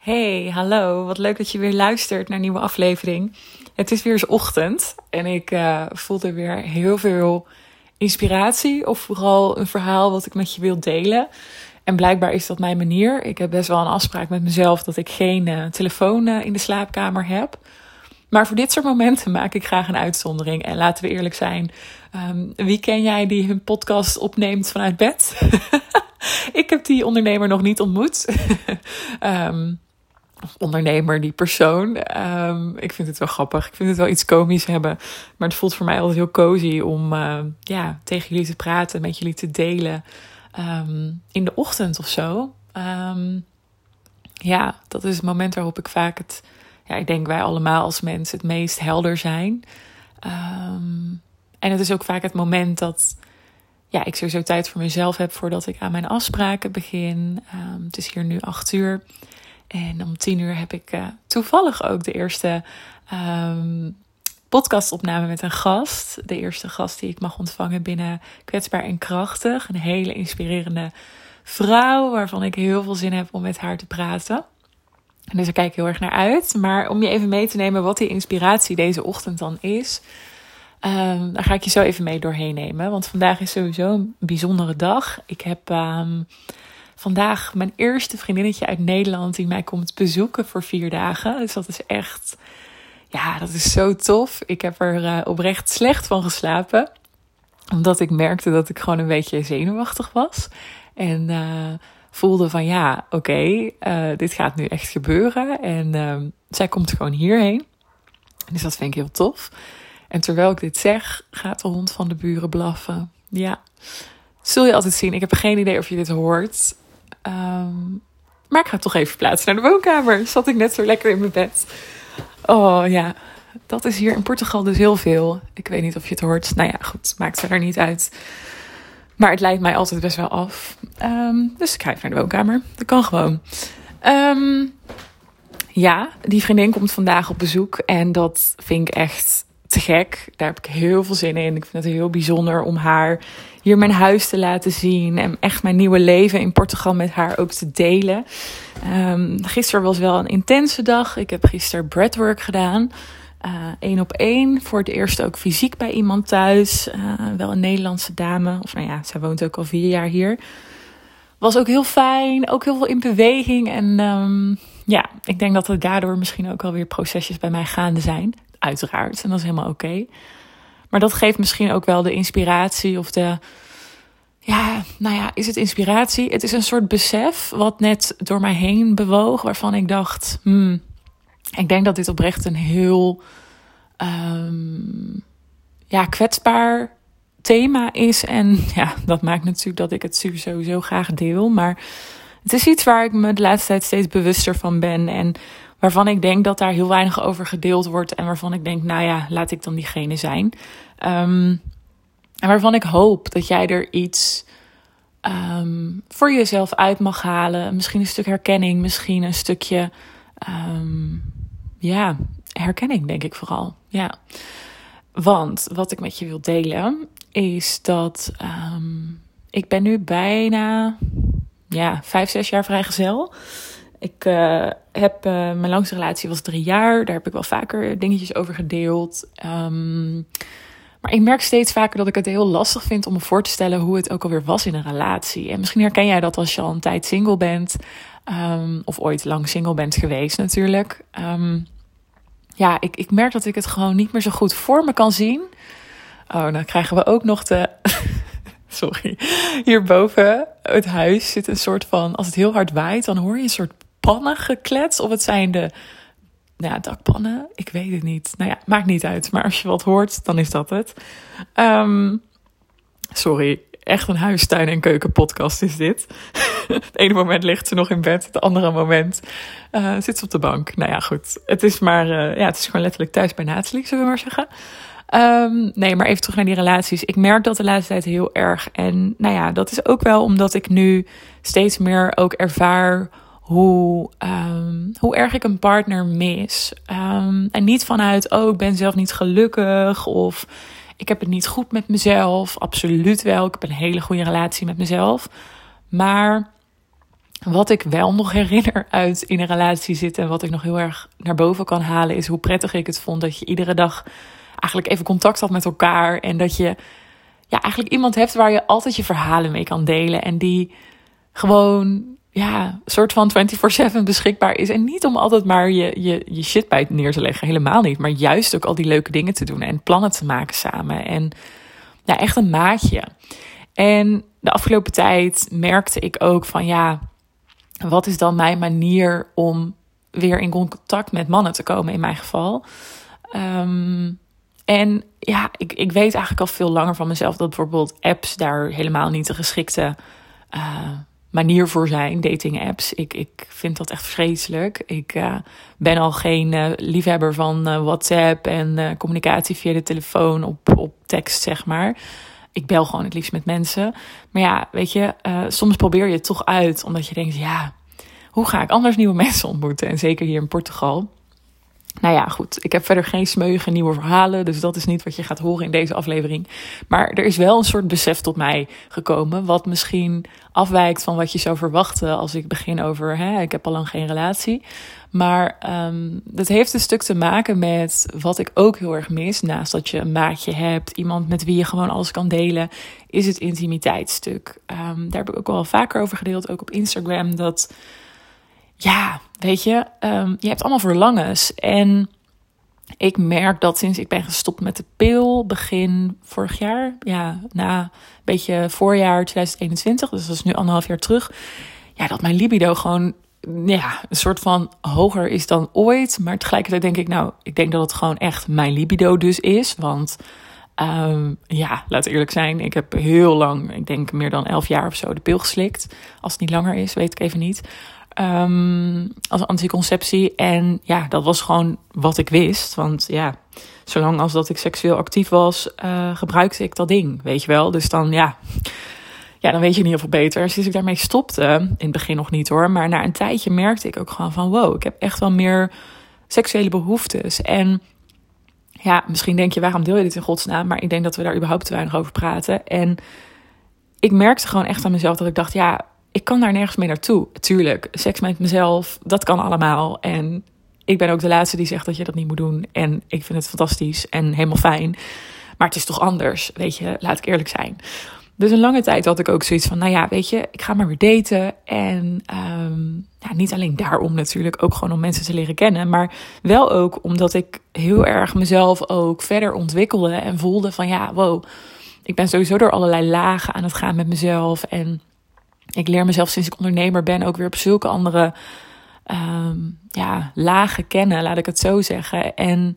Hey, hallo. Wat leuk dat je weer luistert naar een nieuwe aflevering. Het is weer eens ochtend en ik uh, voelde weer heel veel inspiratie of vooral een verhaal wat ik met je wil delen. En blijkbaar is dat mijn manier. Ik heb best wel een afspraak met mezelf dat ik geen uh, telefoon uh, in de slaapkamer heb. Maar voor dit soort momenten maak ik graag een uitzondering. En laten we eerlijk zijn, um, wie ken jij die hun podcast opneemt vanuit bed? ik heb die ondernemer nog niet ontmoet. um, ondernemer, die persoon. Um, ik vind het wel grappig. Ik vind het wel iets komisch hebben. Maar het voelt voor mij altijd heel cozy om uh, ja, tegen jullie te praten, met jullie te delen. Um, in de ochtend of zo. Ja, dat is het moment waarop ik vaak het. Ja, ik denk wij allemaal als mensen het meest helder zijn. en het is ook vaak het moment dat ja, ik sowieso tijd voor mezelf heb voordat ik aan mijn afspraken begin. het is hier nu acht uur. En om tien uur heb ik uh, toevallig ook de eerste um, podcastopname met een gast. De eerste gast die ik mag ontvangen binnen Kwetsbaar en Krachtig. Een hele inspirerende vrouw waarvan ik heel veel zin heb om met haar te praten. En dus ik kijk heel erg naar uit. Maar om je even mee te nemen wat die inspiratie deze ochtend dan is. Um, daar ga ik je zo even mee doorheen nemen. Want vandaag is sowieso een bijzondere dag. Ik heb um, vandaag mijn eerste vriendinnetje uit Nederland die mij komt bezoeken voor vier dagen. Dus dat is echt, ja, dat is zo tof. Ik heb er uh, oprecht slecht van geslapen. Omdat ik merkte dat ik gewoon een beetje zenuwachtig was. En uh, voelde van ja, oké, uh, dit gaat nu echt gebeuren. En ehm, zij komt gewoon hierheen. Dus dat vind ik heel tof. En terwijl ik dit zeg, gaat de hond van de buren blaffen. Ja, zul je altijd zien. Ik heb geen idee of je dit hoort. Um, maar ik ga toch even plaatsen naar de woonkamer. Zat ik net zo lekker in mijn bed. Oh ja, dat is hier in Portugal dus heel veel. Ik weet niet of je het hoort. Nou ja, goed, maakt verder niet uit. Maar het leidt mij altijd best wel af. Um, dus ik ga even naar de woonkamer. Dat kan gewoon. Um, ja, die vriendin komt vandaag op bezoek. En dat vind ik echt te gek. Daar heb ik heel veel zin in. Ik vind het heel bijzonder om haar hier mijn huis te laten zien. En echt mijn nieuwe leven in Portugal met haar ook te delen. Um, gisteren was wel een intense dag. Ik heb gisteren breathwork gedaan. Eén uh, op één. Voor het eerst ook fysiek bij iemand thuis. Uh, wel een Nederlandse dame. Of nou ja, zij woont ook al vier jaar hier. Was ook heel fijn. Ook heel veel in beweging. En um, ja, ik denk dat er daardoor misschien ook alweer procesjes bij mij gaande zijn. Uiteraard. En dat is helemaal oké. Maar dat geeft misschien ook wel de inspiratie of de. Ja, nou ja, is het inspiratie? Het is een soort besef wat net door mij heen bewoog, waarvan ik dacht: hmm, ik denk dat dit oprecht een heel um, ja, kwetsbaar thema is. En ja, dat maakt natuurlijk dat ik het sowieso graag deel. Maar het is iets waar ik me de laatste tijd steeds bewuster van ben. En waarvan ik denk dat daar heel weinig over gedeeld wordt. En waarvan ik denk, nou ja, laat ik dan diegene zijn. Um, en waarvan ik hoop dat jij er iets um, voor jezelf uit mag halen. Misschien een stuk herkenning, misschien een stukje, um, ja, herkenning denk ik vooral. Ja. Want wat ik met je wil delen is dat ik ben nu bijna, ja, vijf, zes jaar vrijgezel. Ik uh, heb, uh, mijn langste relatie was drie jaar. Daar heb ik wel vaker dingetjes over gedeeld. Um, maar ik merk steeds vaker dat ik het heel lastig vind om me voor te stellen hoe het ook alweer was in een relatie. En misschien herken jij dat als je al een tijd single bent. Um, of ooit lang single bent geweest natuurlijk. Um, ja, ik, ik merk dat ik het gewoon niet meer zo goed voor me kan zien. Oh, dan krijgen we ook nog de... Sorry. Hierboven het huis zit een soort van... Als het heel hard waait, dan hoor je een soort pannen geklets. Of het zijn de ja, dakpannen. Ik weet het niet. Nou ja, maakt niet uit. Maar als je wat hoort, dan is dat het. Um, sorry, echt een huistuin- en keukenpodcast is dit. het ene moment ligt ze nog in bed, het andere moment uh, zit ze op de bank. Nou ja, goed. Het is maar, uh, ja, het is gewoon letterlijk thuis bij Nathalie, zullen we maar zeggen. Um, nee, maar even terug naar die relaties. Ik merk dat de laatste tijd heel erg. En nou ja, dat is ook wel omdat ik nu steeds meer ook ervaar hoe, um, hoe erg ik een partner mis. Um, en niet vanuit, oh, ik ben zelf niet gelukkig of ik heb het niet goed met mezelf. Absoluut wel. Ik heb een hele goede relatie met mezelf. Maar wat ik wel nog herinner uit in een relatie zitten en wat ik nog heel erg naar boven kan halen, is hoe prettig ik het vond dat je iedere dag eigenlijk even contact had met elkaar. En dat je ja, eigenlijk iemand hebt waar je altijd je verhalen mee kan delen. En die gewoon ja, soort van 24-7 beschikbaar is. En niet om altijd maar je, je, je shit bij neer te leggen. Helemaal niet. Maar juist ook al die leuke dingen te doen en plannen te maken samen. En ja, echt een maatje. En de afgelopen tijd merkte ik ook van ja, wat is dan mijn manier om weer in contact met mannen te komen in mijn geval? Um, en ja, ik, ik weet eigenlijk al veel langer van mezelf dat bijvoorbeeld apps daar helemaal niet de geschikte uh, manier voor zijn, dating apps. Ik, ik vind dat echt vreselijk. Ik uh, ben al geen uh, liefhebber van WhatsApp en communicatie via de telefoon op, op tekst, zeg maar. Ik bel gewoon het liefst met mensen. Maar ja, weet je, soms probeer je het toch uit, omdat je denkt, ja, hoe ga ik anders nieuwe mensen ontmoeten? En zeker hier in Portugal. Nou ja, goed. Ik heb verder geen smeuïge nieuwe verhalen. Dus dat is niet wat je gaat horen in deze aflevering. Maar er is wel een soort besef tot mij gekomen. Wat misschien afwijkt van wat je zou verwachten als ik begin over. Hè, ik heb al lang geen relatie. Maar um, dat heeft een stuk te maken met wat ik ook heel erg mis. Naast dat je een maatje hebt, iemand met wie je gewoon alles kan delen, is het intimiteitsstuk. Um, daar heb ik ook wel vaker over gedeeld, ook op Instagram. Dat ja, weet je, um, je hebt allemaal verlangens. En ik merk dat sinds ik ben gestopt met de pil, begin vorig jaar, ja, na een beetje voorjaar 2021, dus dat is nu anderhalf jaar terug, ja, dat mijn libido gewoon ja, een soort van hoger is dan ooit. Maar tegelijkertijd denk ik, nou, ik denk dat het gewoon echt mijn libido dus is. Want um, ja, laat eerlijk zijn, ik heb heel lang, ik denk meer dan elf jaar of zo, de pil geslikt. Als het niet langer is, weet ik even niet. Um, als anticonceptie. En ja, dat was gewoon wat ik wist. Want ja, zolang als dat ik seksueel actief was, uh, gebruikte ik dat ding, weet je wel. Dus dan ja, ja, dan weet je niet heel veel beter. Sinds ik daarmee stopte, in het begin nog niet hoor, maar na een tijdje merkte ik ook gewoon van wow, ik heb echt wel meer seksuele behoeftes. En ja, misschien denk je, waarom deel je dit in godsnaam? Maar ik denk dat we daar überhaupt te weinig over praten. En ik merkte gewoon echt aan mezelf dat ik dacht, ja, ik kan daar nergens mee naartoe. Tuurlijk, seks met mezelf, dat kan allemaal. En ik ben ook de laatste die zegt dat je dat niet moet doen. En ik vind het fantastisch en helemaal fijn. Maar het is toch anders, weet je, laat ik eerlijk zijn. Dus een lange tijd had ik ook zoiets van, nou ja, weet je, ik ga maar weer daten. En um, ja, niet alleen daarom natuurlijk, ook gewoon om mensen te leren kennen. Maar wel ook omdat ik heel erg mezelf ook verder ontwikkelde en voelde van, ja, wow, ik ben sowieso door allerlei lagen aan het gaan met mezelf. En ik leer mezelf sinds ik ondernemer ben ook weer op zulke andere um, ja, lagen kennen, laat ik het zo zeggen. En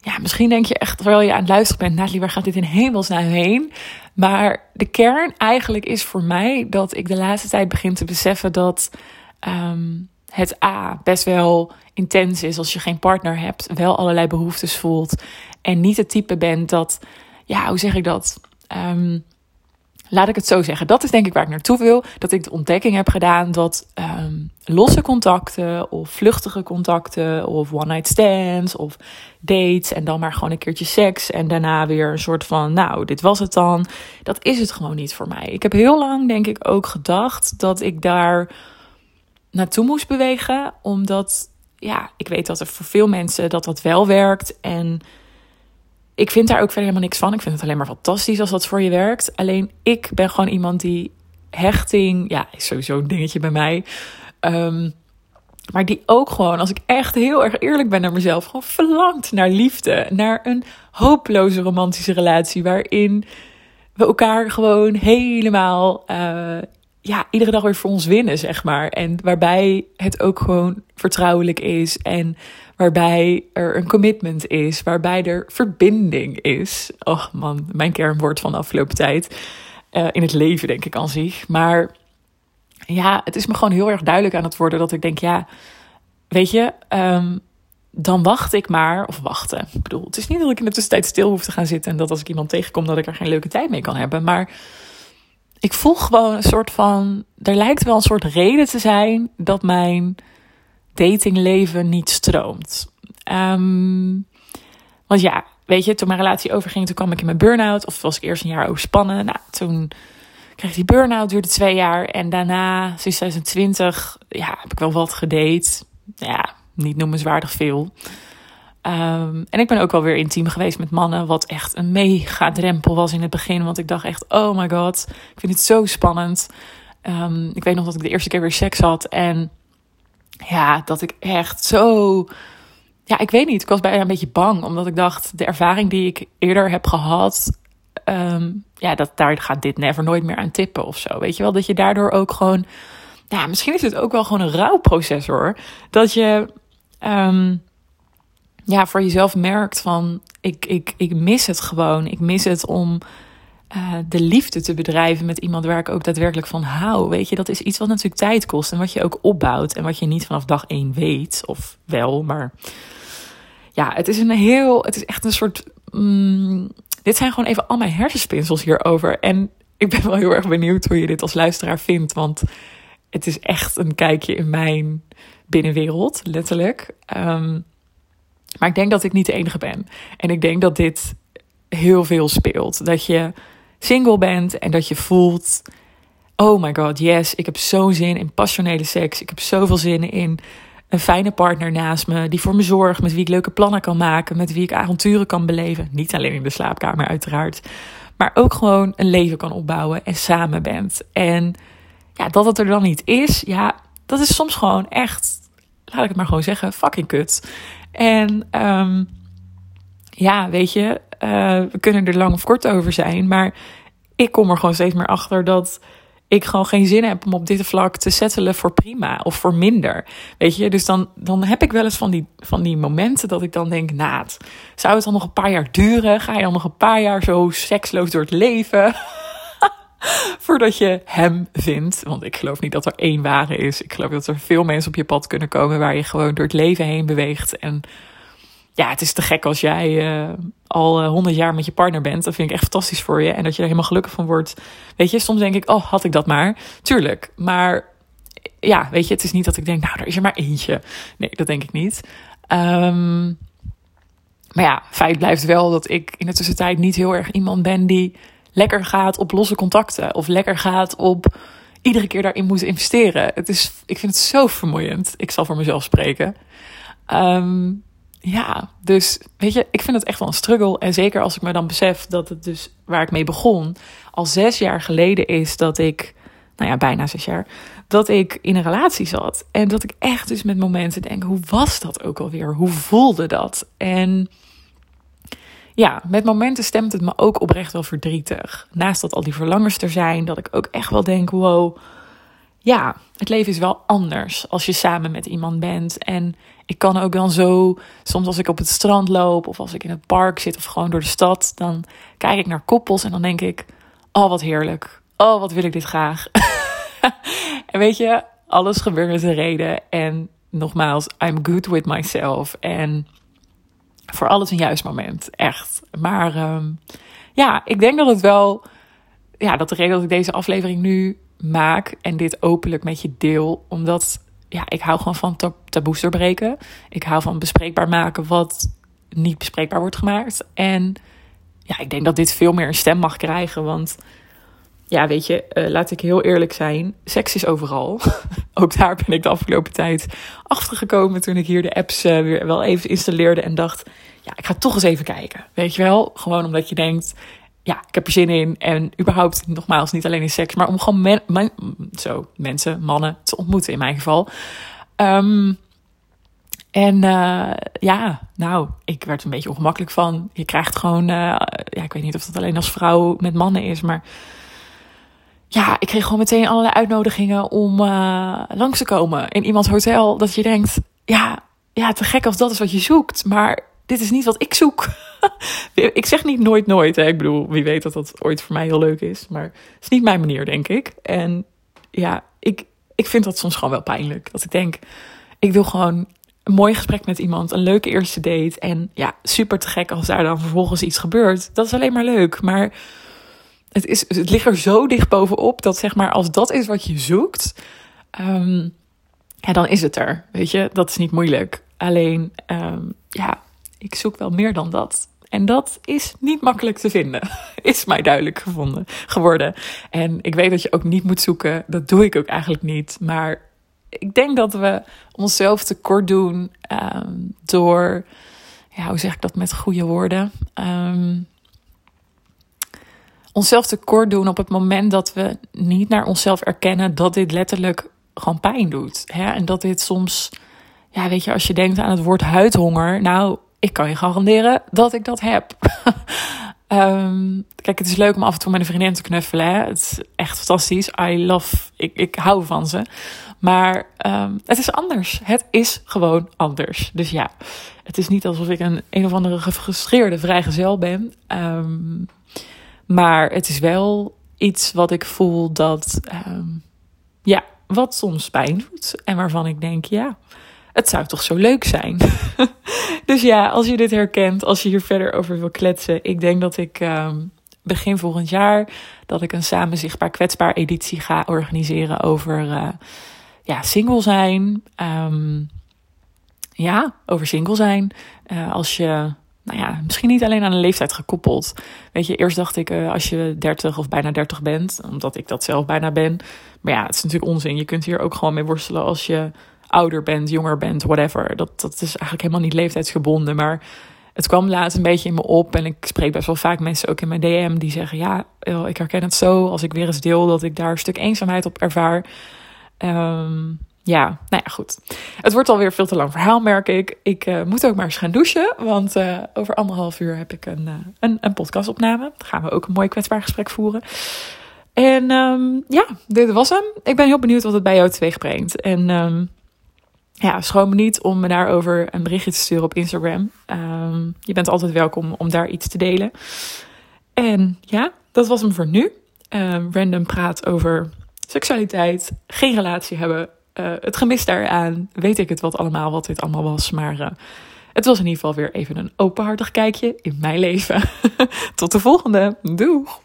ja, misschien denk je echt, terwijl je aan het luisteren bent, Nathalie, waar gaat dit in hemelsnaam heen? Maar de kern eigenlijk is voor mij dat ik de laatste tijd begin te beseffen dat um, het A best wel intens is als je geen partner hebt, wel allerlei behoeftes voelt en niet het type bent dat, ja, hoe zeg ik dat? Um, laat ik het zo zeggen. Dat is denk ik waar ik naartoe wil. Dat ik de ontdekking heb gedaan dat um, losse contacten of vluchtige contacten of one night stands of dates en dan maar gewoon een keertje seks en daarna weer een soort van, nou, dit was het dan. Dat is het gewoon niet voor mij. Ik heb heel lang denk ik ook gedacht dat ik daar naartoe moest bewegen, omdat ja, ik weet dat er voor veel mensen dat dat wel werkt en ik vind daar ook verder helemaal niks van. Ik vind het alleen maar fantastisch als dat voor je werkt. Alleen ik ben gewoon iemand die hechting, ja, is sowieso een dingetje bij mij. Um, maar die ook gewoon, als ik echt heel erg eerlijk ben naar mezelf, gewoon verlangt naar liefde. Naar een hopeloze romantische relatie waarin we elkaar gewoon helemaal, uh, ja, iedere dag weer voor ons winnen, zeg maar. En waarbij het ook gewoon vertrouwelijk is en waarbij er een commitment is, waarbij er verbinding is. Och man, mijn kernwoord van de afgelopen tijd. Uh, in het leven, denk ik aan zich. Maar ja, het is me gewoon heel erg duidelijk aan het worden dat ik denk, ja, weet je, um, dan wacht ik maar, of wachten. Ik bedoel, het is niet dat ik in de tussentijd stil hoef te gaan zitten en dat als ik iemand tegenkom, dat ik er geen leuke tijd mee kan hebben. Maar ik voel gewoon een soort van, er lijkt wel een soort reden te zijn dat mijn datingleven niet stroomt. Um, want ja, weet je, toen mijn relatie overging, toen kwam ik in mijn burn-out. Of was ik eerst een jaar overspannen. Nou, toen kreeg die burn-out, duurde twee jaar. En daarna, sinds 2020, ja, heb ik wel wat gedate. Ja, niet noemenswaardig veel. Um, en ik ben ook wel weer intiem geweest met mannen, wat echt een mega drempel was in het begin. Want ik dacht echt, oh my god, ik vind het zo spannend. Um, ik weet nog dat ik de eerste keer weer seks had. En ja, dat ik echt zo. Ja, ik weet niet. Ik was bijna een beetje bang. Omdat ik dacht, de ervaring die ik eerder heb gehad. Um, ja, dat, daar gaat dit never nooit meer aan tippen of zo. Weet je wel, dat je daardoor ook gewoon. Ja, misschien is het ook wel gewoon een rouwproces hoor. Dat je. Um, ja, voor jezelf merkt van. Ik, ik, ik mis het gewoon. Ik mis het om uh, de liefde te bedrijven met iemand waar ik ook daadwerkelijk van hou. Weet je, dat is iets wat natuurlijk tijd kost en wat je ook opbouwt en wat je niet vanaf dag één weet. Of wel, maar ja, het is een heel, het is echt een soort. Mm, dit zijn gewoon even al mijn hersenspinsels hierover. En ik ben wel heel erg benieuwd hoe je dit als luisteraar vindt, want het is echt een kijkje in mijn binnenwereld, letterlijk. Um, maar ik denk dat ik niet de enige ben. En ik denk dat dit heel veel speelt. Dat je single bent en dat je voelt: oh my god, yes, ik heb zo'n zin in passionele seks. Ik heb zoveel zin in een fijne partner naast me, die voor me zorgt, met wie ik leuke plannen kan maken, met wie ik avonturen kan beleven. Niet alleen in de slaapkamer, uiteraard, maar ook gewoon een leven kan opbouwen en samen bent. En ja, dat het er dan niet is, ja, dat is soms gewoon echt, laat ik het maar gewoon zeggen, fucking kut. En um, ja, weet je, uh, we kunnen er lang of kort over zijn, maar ik kom er gewoon steeds meer achter dat ik gewoon geen zin heb om op dit vlak te settelen voor prima of voor minder. Weet je, dus dan, dan heb ik wel eens van die, van die momenten dat ik dan denk, nou, zou het dan nog een paar jaar duren? Ga je dan nog een paar jaar zo seksloos door het leven? Voordat je hem vindt. Want ik geloof niet dat er één ware is. Ik geloof dat er veel mensen op je pad kunnen komen waar je gewoon door het leven heen beweegt. En ja, het is te gek als jij uh, al honderd jaar met je partner bent. Dat vind ik echt fantastisch voor je. En dat je er helemaal gelukkig van wordt. Weet je, soms denk ik, oh, had ik dat maar. Tuurlijk. Maar ja, weet je, het is niet dat ik denk, nou, er is er maar eentje. Nee, dat denk ik niet. Um, maar ja, feit blijft wel dat ik in de tussentijd niet heel erg iemand ben die lekker gaat op losse contacten. Of lekker gaat op iedere keer daarin moeten investeren. Het is, ik vind het zo vermoeiend. Ik zal voor mezelf spreken. Um, ja, dus weet je, ik vind het echt wel een struggle. En zeker als ik me dan besef dat het dus waar ik mee begon, al zes jaar geleden is dat ik, nou ja, bijna zes jaar, dat ik in een relatie zat. En dat ik echt dus met momenten denk, hoe was dat ook alweer? Hoe voelde dat? En ja, met momenten stemt het me ook oprecht wel verdrietig. Naast dat al die verlangers er zijn, dat ik ook echt wel denk, wow, ja, het leven is wel anders als je samen met iemand bent. En ik kan ook dan zo, soms als ik op het strand loop of als ik in het park zit of gewoon door de stad, dan kijk ik naar koppels en dan denk ik, oh wat heerlijk. Oh wat wil ik dit graag. en weet je, alles gebeurt met een reden. En nogmaals, I'm good with myself. En voor alles een juist moment, echt. Maar um, ja, ik denk dat het wel, ja, dat de reden dat ik deze aflevering nu maak en dit openlijk met je deel, omdat ja, ik hou gewoon van taboes doorbreken. Ik hou van bespreekbaar maken wat niet bespreekbaar wordt gemaakt. En ja, ik denk dat dit veel meer een stem mag krijgen. Want ja, weet je, uh, laat ik heel eerlijk zijn. Seks is overal. Ook daar ben ik de afgelopen tijd achter gekomen toen ik hier de apps uh, weer wel even installeerde en dacht, ja, ik ga toch eens even kijken. Weet je wel? Gewoon omdat je denkt, ja, ik heb er zin in. En überhaupt, nogmaals, niet alleen in seks, maar om gewoon zo, mensen, mannen te ontmoeten in mijn geval. Um, en uh, ja, nou, ik werd een beetje ongemakkelijk van. Je krijgt gewoon, uh, ja, ik weet niet of dat alleen als vrouw met mannen is, maar ja, ik kreeg gewoon meteen allerlei uitnodigingen om uh, langs te komen in iemands hotel. Dat je denkt, ja, ja, te gek als dat is wat je zoekt, maar dit is niet wat ik zoek. ik zeg niet nooit nooit. Hè. Ik bedoel, wie weet dat dat ooit voor mij heel leuk is. Maar het is niet mijn manier, denk ik. En ja, ik, ik vind dat soms gewoon wel pijnlijk. Dat ik denk, ik wil gewoon een mooi gesprek met iemand. Een leuke eerste date. En ja, super te gek als daar dan vervolgens iets gebeurt. Dat is alleen maar leuk. Maar het, is, het ligt er zo dicht bovenop dat zeg maar als dat is wat je zoekt... Um, ja, dan is het er. Weet je, dat is niet moeilijk. Alleen, um, ja, ik zoek wel meer dan dat. En dat is niet makkelijk te vinden, is mij duidelijk gevonden, geworden. En ik weet dat je ook niet moet zoeken, dat doe ik ook eigenlijk niet. Maar ik denk dat we onszelf tekort doen ehm, door, ja, hoe zeg ik dat met goede woorden? Um, onszelf tekort doen op het moment dat we niet naar onszelf erkennen dat dit letterlijk gewoon pijn doet. Hè? En dat dit soms, ja, weet je, als je denkt aan het woord huidhonger, nou, ik kan je garanderen dat ik dat heb. Ehm, kijk, het is leuk om af en toe met een vriendin te knuffelen. Hè? Het is echt fantastisch. I love, ik, ik hou van ze. Maar ehm, het is anders. Het is gewoon anders. Dus ja, het is niet alsof ik een een of andere gefrustreerde vrijgezel ben. Um, maar het is wel iets wat ik voel dat, ja, wat soms pijn doet. En waarvan ik denk, ja, het zou toch zo leuk zijn. dus ja, als je dit herkent, als je hier verder over wil kletsen. Ik denk dat ik um, begin volgend jaar, dat ik een samen zichtbaar kwetsbaar editie ga organiseren over, uh, ja, single zijn. Um, ja, over single zijn. Uh, als je nou ja, misschien niet alleen aan de leeftijd gekoppeld. Weet je, eerst dacht ik uh, als je 30 of bijna 30 bent, omdat ik dat zelf bijna ben. Maar ja, het is natuurlijk onzin. Je kunt hier ook gewoon mee worstelen als je ouder bent, jonger bent, whatever. Dat, dat is eigenlijk helemaal niet leeftijdsgebonden. Maar het kwam laatst een beetje in me op. En ik spreek best wel vaak mensen ook in mijn DM die zeggen: Ja, ik herken het zo. Als ik weer eens deel dat ik daar een stuk eenzaamheid op ervaar. Um, ja, nou ja, goed. Het wordt alweer veel te lang verhaal, merk ik. Ik uh, moet ook maar eens gaan douchen, want uh, over anderhalf uur heb ik een, uh, een, een podcastopname. Gaan we ook een mooi kwetsbaar gesprek voeren. En um, ja, dit was hem. Ik ben heel benieuwd wat het bij jou teweeg brengt. En um, ja, schroom me niet om me daarover een berichtje te sturen op Instagram. Um, je bent altijd welkom om daar iets te delen. En ja, dat was hem voor nu. random praat over seksualiteit, geen relatie hebben uh, het gemis daaraan, weet ik het wat allemaal, wat dit allemaal was. Maar uh, het was in ieder geval weer even een openhartig kijkje in mijn leven. Tot de volgende. Doeg!